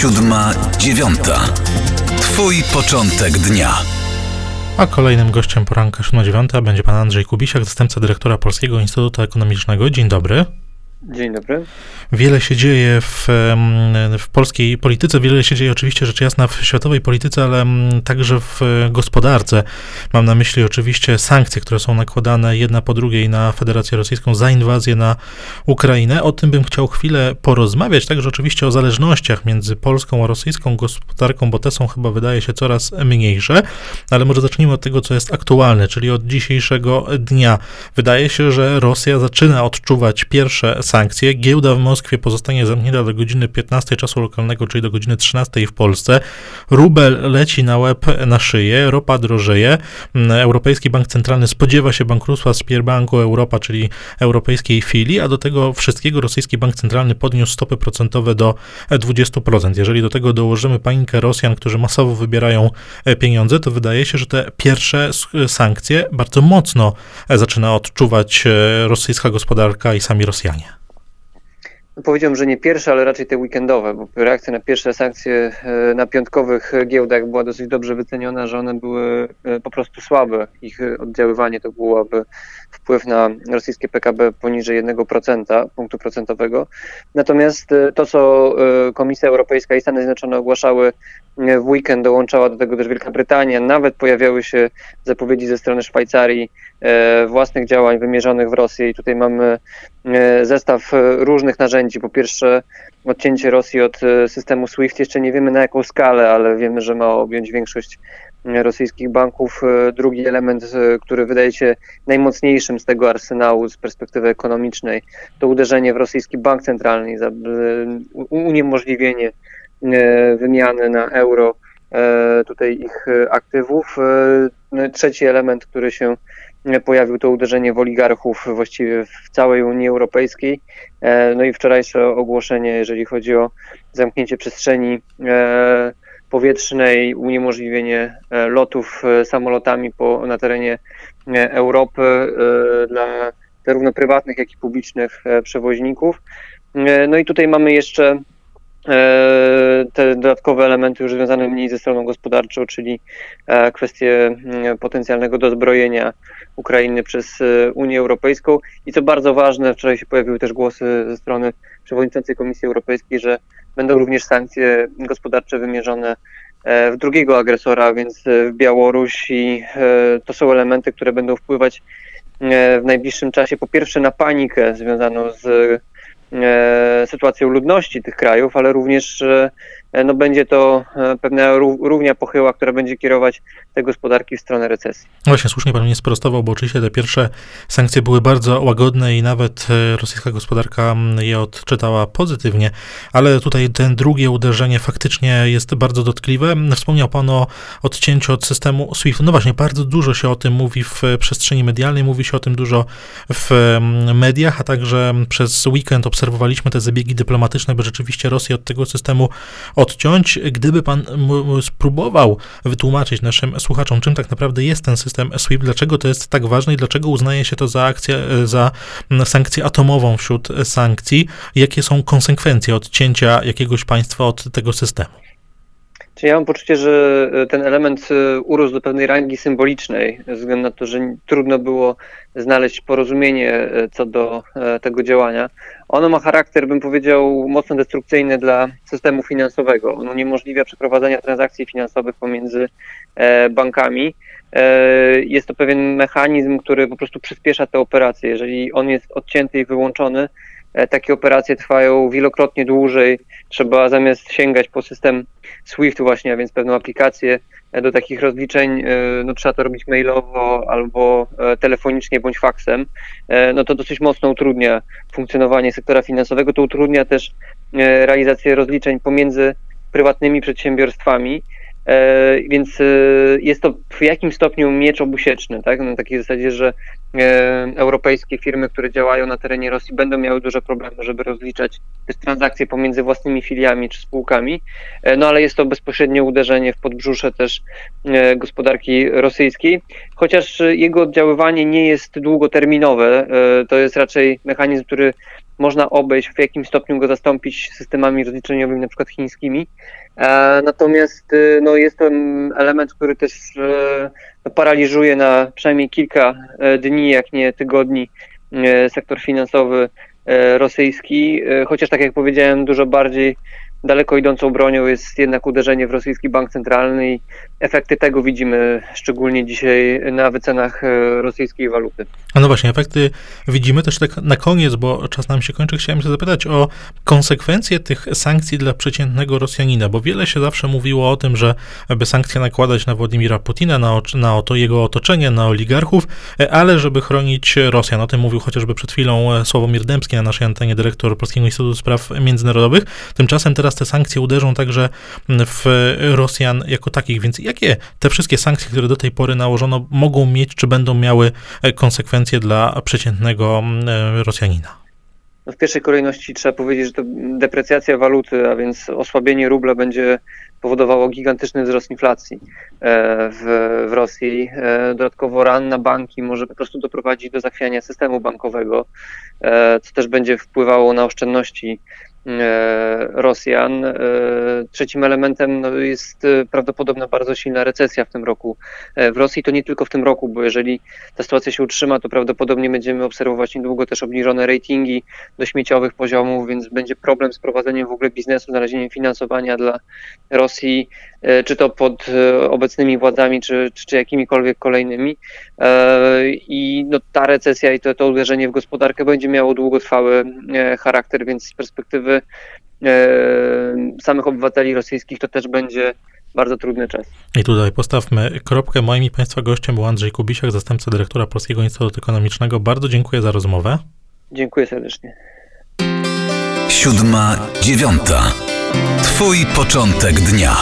siódma, dziewiąta. Twój początek dnia. A kolejnym gościem poranka 7.9 będzie pan Andrzej Kubisiak, zastępca dyrektora Polskiego Instytutu Ekonomicznego. Dzień dobry. Dzień dobry. Wiele się dzieje w, w polskiej polityce, wiele się dzieje oczywiście rzecz jasna w światowej polityce, ale także w gospodarce. Mam na myśli oczywiście sankcje, które są nakładane jedna po drugiej na Federację Rosyjską za inwazję na Ukrainę. O tym bym chciał chwilę porozmawiać, także oczywiście o zależnościach między polską a rosyjską gospodarką, bo te są chyba wydaje się coraz mniejsze, ale może zacznijmy od tego, co jest aktualne, czyli od dzisiejszego dnia. Wydaje się, że Rosja zaczyna odczuwać pierwsze sankcje. Giełda w Moskwie pozostanie zamknięta do godziny 15 czasu lokalnego, czyli do godziny 13 w Polsce. Rubel leci na łeb na szyję, ropa drożeje. Europejski Bank Centralny spodziewa się bankructwa Sberbanku Europa, czyli europejskiej filii, a do tego wszystkiego rosyjski bank centralny podniósł stopy procentowe do 20%. Jeżeli do tego dołożymy panikę Rosjan, którzy masowo wybierają pieniądze, to wydaje się, że te pierwsze sankcje bardzo mocno zaczyna odczuwać rosyjska gospodarka i sami Rosjanie. Powiedziałbym, że nie pierwsze, ale raczej te weekendowe, bo reakcja na pierwsze sankcje e, na piątkowych giełdach była dosyć dobrze wyceniona, że one były e, po prostu słabe. Ich oddziaływanie to byłoby wpływ na rosyjskie PKB poniżej 1% punktu procentowego. Natomiast e, to, co Komisja Europejska i Stany Zjednoczone ogłaszały w weekend, dołączała do tego też Wielka Brytania, nawet pojawiały się zapowiedzi ze strony Szwajcarii własnych działań wymierzonych w Rosję i tutaj mamy zestaw różnych narzędzi, po pierwsze, odcięcie Rosji od e, systemu SWIFT. Jeszcze nie wiemy na jaką skalę, ale wiemy, że ma objąć większość e, rosyjskich banków. E, drugi element, który wydaje się najmocniejszym z tego arsenału z perspektywy ekonomicznej, to uderzenie w rosyjski bank centralny, uniemożliwienie wymiany na euro tutaj ich aktywów. No trzeci element, który się pojawił to uderzenie w oligarchów właściwie w całej Unii Europejskiej. E, no i wczorajsze ogłoszenie, jeżeli chodzi o zamknięcie przestrzeni e, powietrznej, uniemożliwienie e, lotów samolotami po, na terenie Europy dla zarówno prywatnych, jak i publicznych przewoźników. No i tutaj mamy jeszcze te dodatkowe elementy już związane mniej ze stroną gospodarczą, czyli e, kwestie mm, potencjalnego dozbrojenia Ukrainy przez e, Unię Europejską. I co bardzo ważne, wczoraj się pojawiły też głosy ze strony przewodniczącej Komisji Europejskiej, że będą również sankcje gospodarcze wymierzone w drugiego agresora, więc w Białoruś i to są elementy, które będą wpływać w najbliższym czasie po pierwsze na panikę związaną z E, sytuacją ludności tych krajów, ale również e, E, no będzie to e, pewna równia pochyła, która będzie kierować te gospodarki w stronę recesji. Właśnie, słusznie pan mnie sprostował, bo oczywiście te pierwsze sankcje były bardzo łagodne i nawet e, rosyjska gospodarka je odczytała pozytywnie, ale tutaj ten drugie uderzenie faktycznie jest bardzo dotkliwe. Wspomniał pan o odcięciu od systemu SWIFT. No właśnie, bardzo dużo się o tym mówi w przestrzeni medialnej, mówi się o tym dużo w mediach, a także przez weekend obserwowaliśmy te zabiegi dyplomatyczne, by rzeczywiście Rosja od tego systemu odciąć. Gdyby pan spróbował wytłumaczyć naszym słuchaczom, czym tak naprawdę jest ten system SWIFT, dlaczego to jest tak ważne i dlaczego uznaje się to za akcję, za sankcję atomową wśród sankcji, jakie są konsekwencje odcięcia jakiegoś państwa od tego systemu? Ja mam poczucie, że e, ten element e, urósł do pewnej rangi symbolicznej, ze względu na to, że trudno było znaleźć porozumienie e, co do tego działania. Ono ma charakter, bym powiedział, mocno destrukcyjny dla systemu finansowego. On uniemożliwia przeprowadzania transakcji finansowych pomiędzy bankami. Jest to pewien mechanizm, który po prostu przyspiesza te operacje. Jeżeli on jest odcięty i wyłączony, takie operacje trwają wielokrotnie dłużej. Trzeba zamiast sięgać po system SWIFT właśnie, a więc pewną aplikację e, do takich rozliczeń, e, no trzeba to robić mailowo albo telefonicznie bądź faksem. No to dosyć mocno utrudnia funkcjonowanie sektora finansowego. To utrudnia też realizację rozliczeń pomiędzy prywatnymi przedsiębiorstwami. E, więc e, jest to w jakimś stopniu miecz obusieczny, tak? Na takiej zasadzie, że e, europejskie firmy, które działają na terenie Rosji, będą miały duże problemy, żeby rozliczać te transakcje pomiędzy własnymi filiami czy spółkami, no ale jest to bezpośrednie uderzenie w podbrzusze też gospodarki rosyjskiej, chociaż jego oddziaływanie nie jest długoterminowe, to jest raczej mechanizm, który można obejść, w jakim stopniu go zastąpić systemami rozliczeniowymi, na przykład chińskimi. Natomiast no, jest to element, który też no, paraliżuje na przynajmniej kilka dni, jak nie tygodni sektor finansowy rosyjski, chociaż tak jak powiedziałem, dużo bardziej daleko idącą bronią jest jednak uderzenie w rosyjski bank centralny i efekty tego widzimy szczególnie dzisiaj na wycenach e, rosyjskiej waluty. A no właśnie, efekty widzimy też tak na koniec, bo czas nam się kończy. Chciałem się zapytać o konsekwencje tych sankcji dla przeciętnego Rosjanina, bo wiele się zawsze mówiło o tym, że aby sankcje nakładać na Władimira Putina, na, na oto jego otoczenie, na oligarchów, e, ale żeby chronić Rosjan. O tym mówił chociażby przed chwilą e, Sławomir Dębski na naszej antenie, dyrektor Polskiego Instytutu Spraw Międzynarodowych. Tymczasem teraz te sankcje uderzą także w Rosjan jako takich, więc jakie te wszystkie sankcje, które do tej pory nałożono, mogą mieć, czy będą miały konsekwencje dla przeciętnego Rosjanina? No w pierwszej kolejności trzeba powiedzieć, że to deprecjacja waluty, a więc osłabienie rubla będzie powodowało gigantyczny wzrost inflacji e, w, w Rosji. E, dodatkowo ran na banki może po prostu doprowadzić do zachwiania systemu bankowego, e, co też będzie wpływało na oszczędności E, Rosjan. E, trzecim elementem no, jest e, prawdopodobna bardzo silna recesja w tym roku w Rosji. To nie tylko w tym roku, bo jeżeli ta sytuacja się utrzyma, to prawdopodobnie będziemy obserwować niedługo też obniżone ratingi do śmieciowych poziomów, więc będzie problem z prowadzeniem w ogóle biznesu, znalezieniem finansowania dla Rosji, czy to pod obecnymi władzami, czy, czy, czy jakimikolwiek kolejnymi. I no, ta recesja i to, to uderzenie w gospodarkę będzie miało długotrwały charakter, więc z perspektywy perspektywy e, samych obywateli rosyjskich to też będzie bardzo trudny czas. I tutaj postawmy kropkę. Moim i Państwa gościem był Andrzej Kubisiak, zastępca dyrektora Polskiego Instytutu Ekonomicznego. Bardzo dziękuję za rozmowę. Dziękuję serdecznie. Siódma, dziewiąta. Twój początek dnia.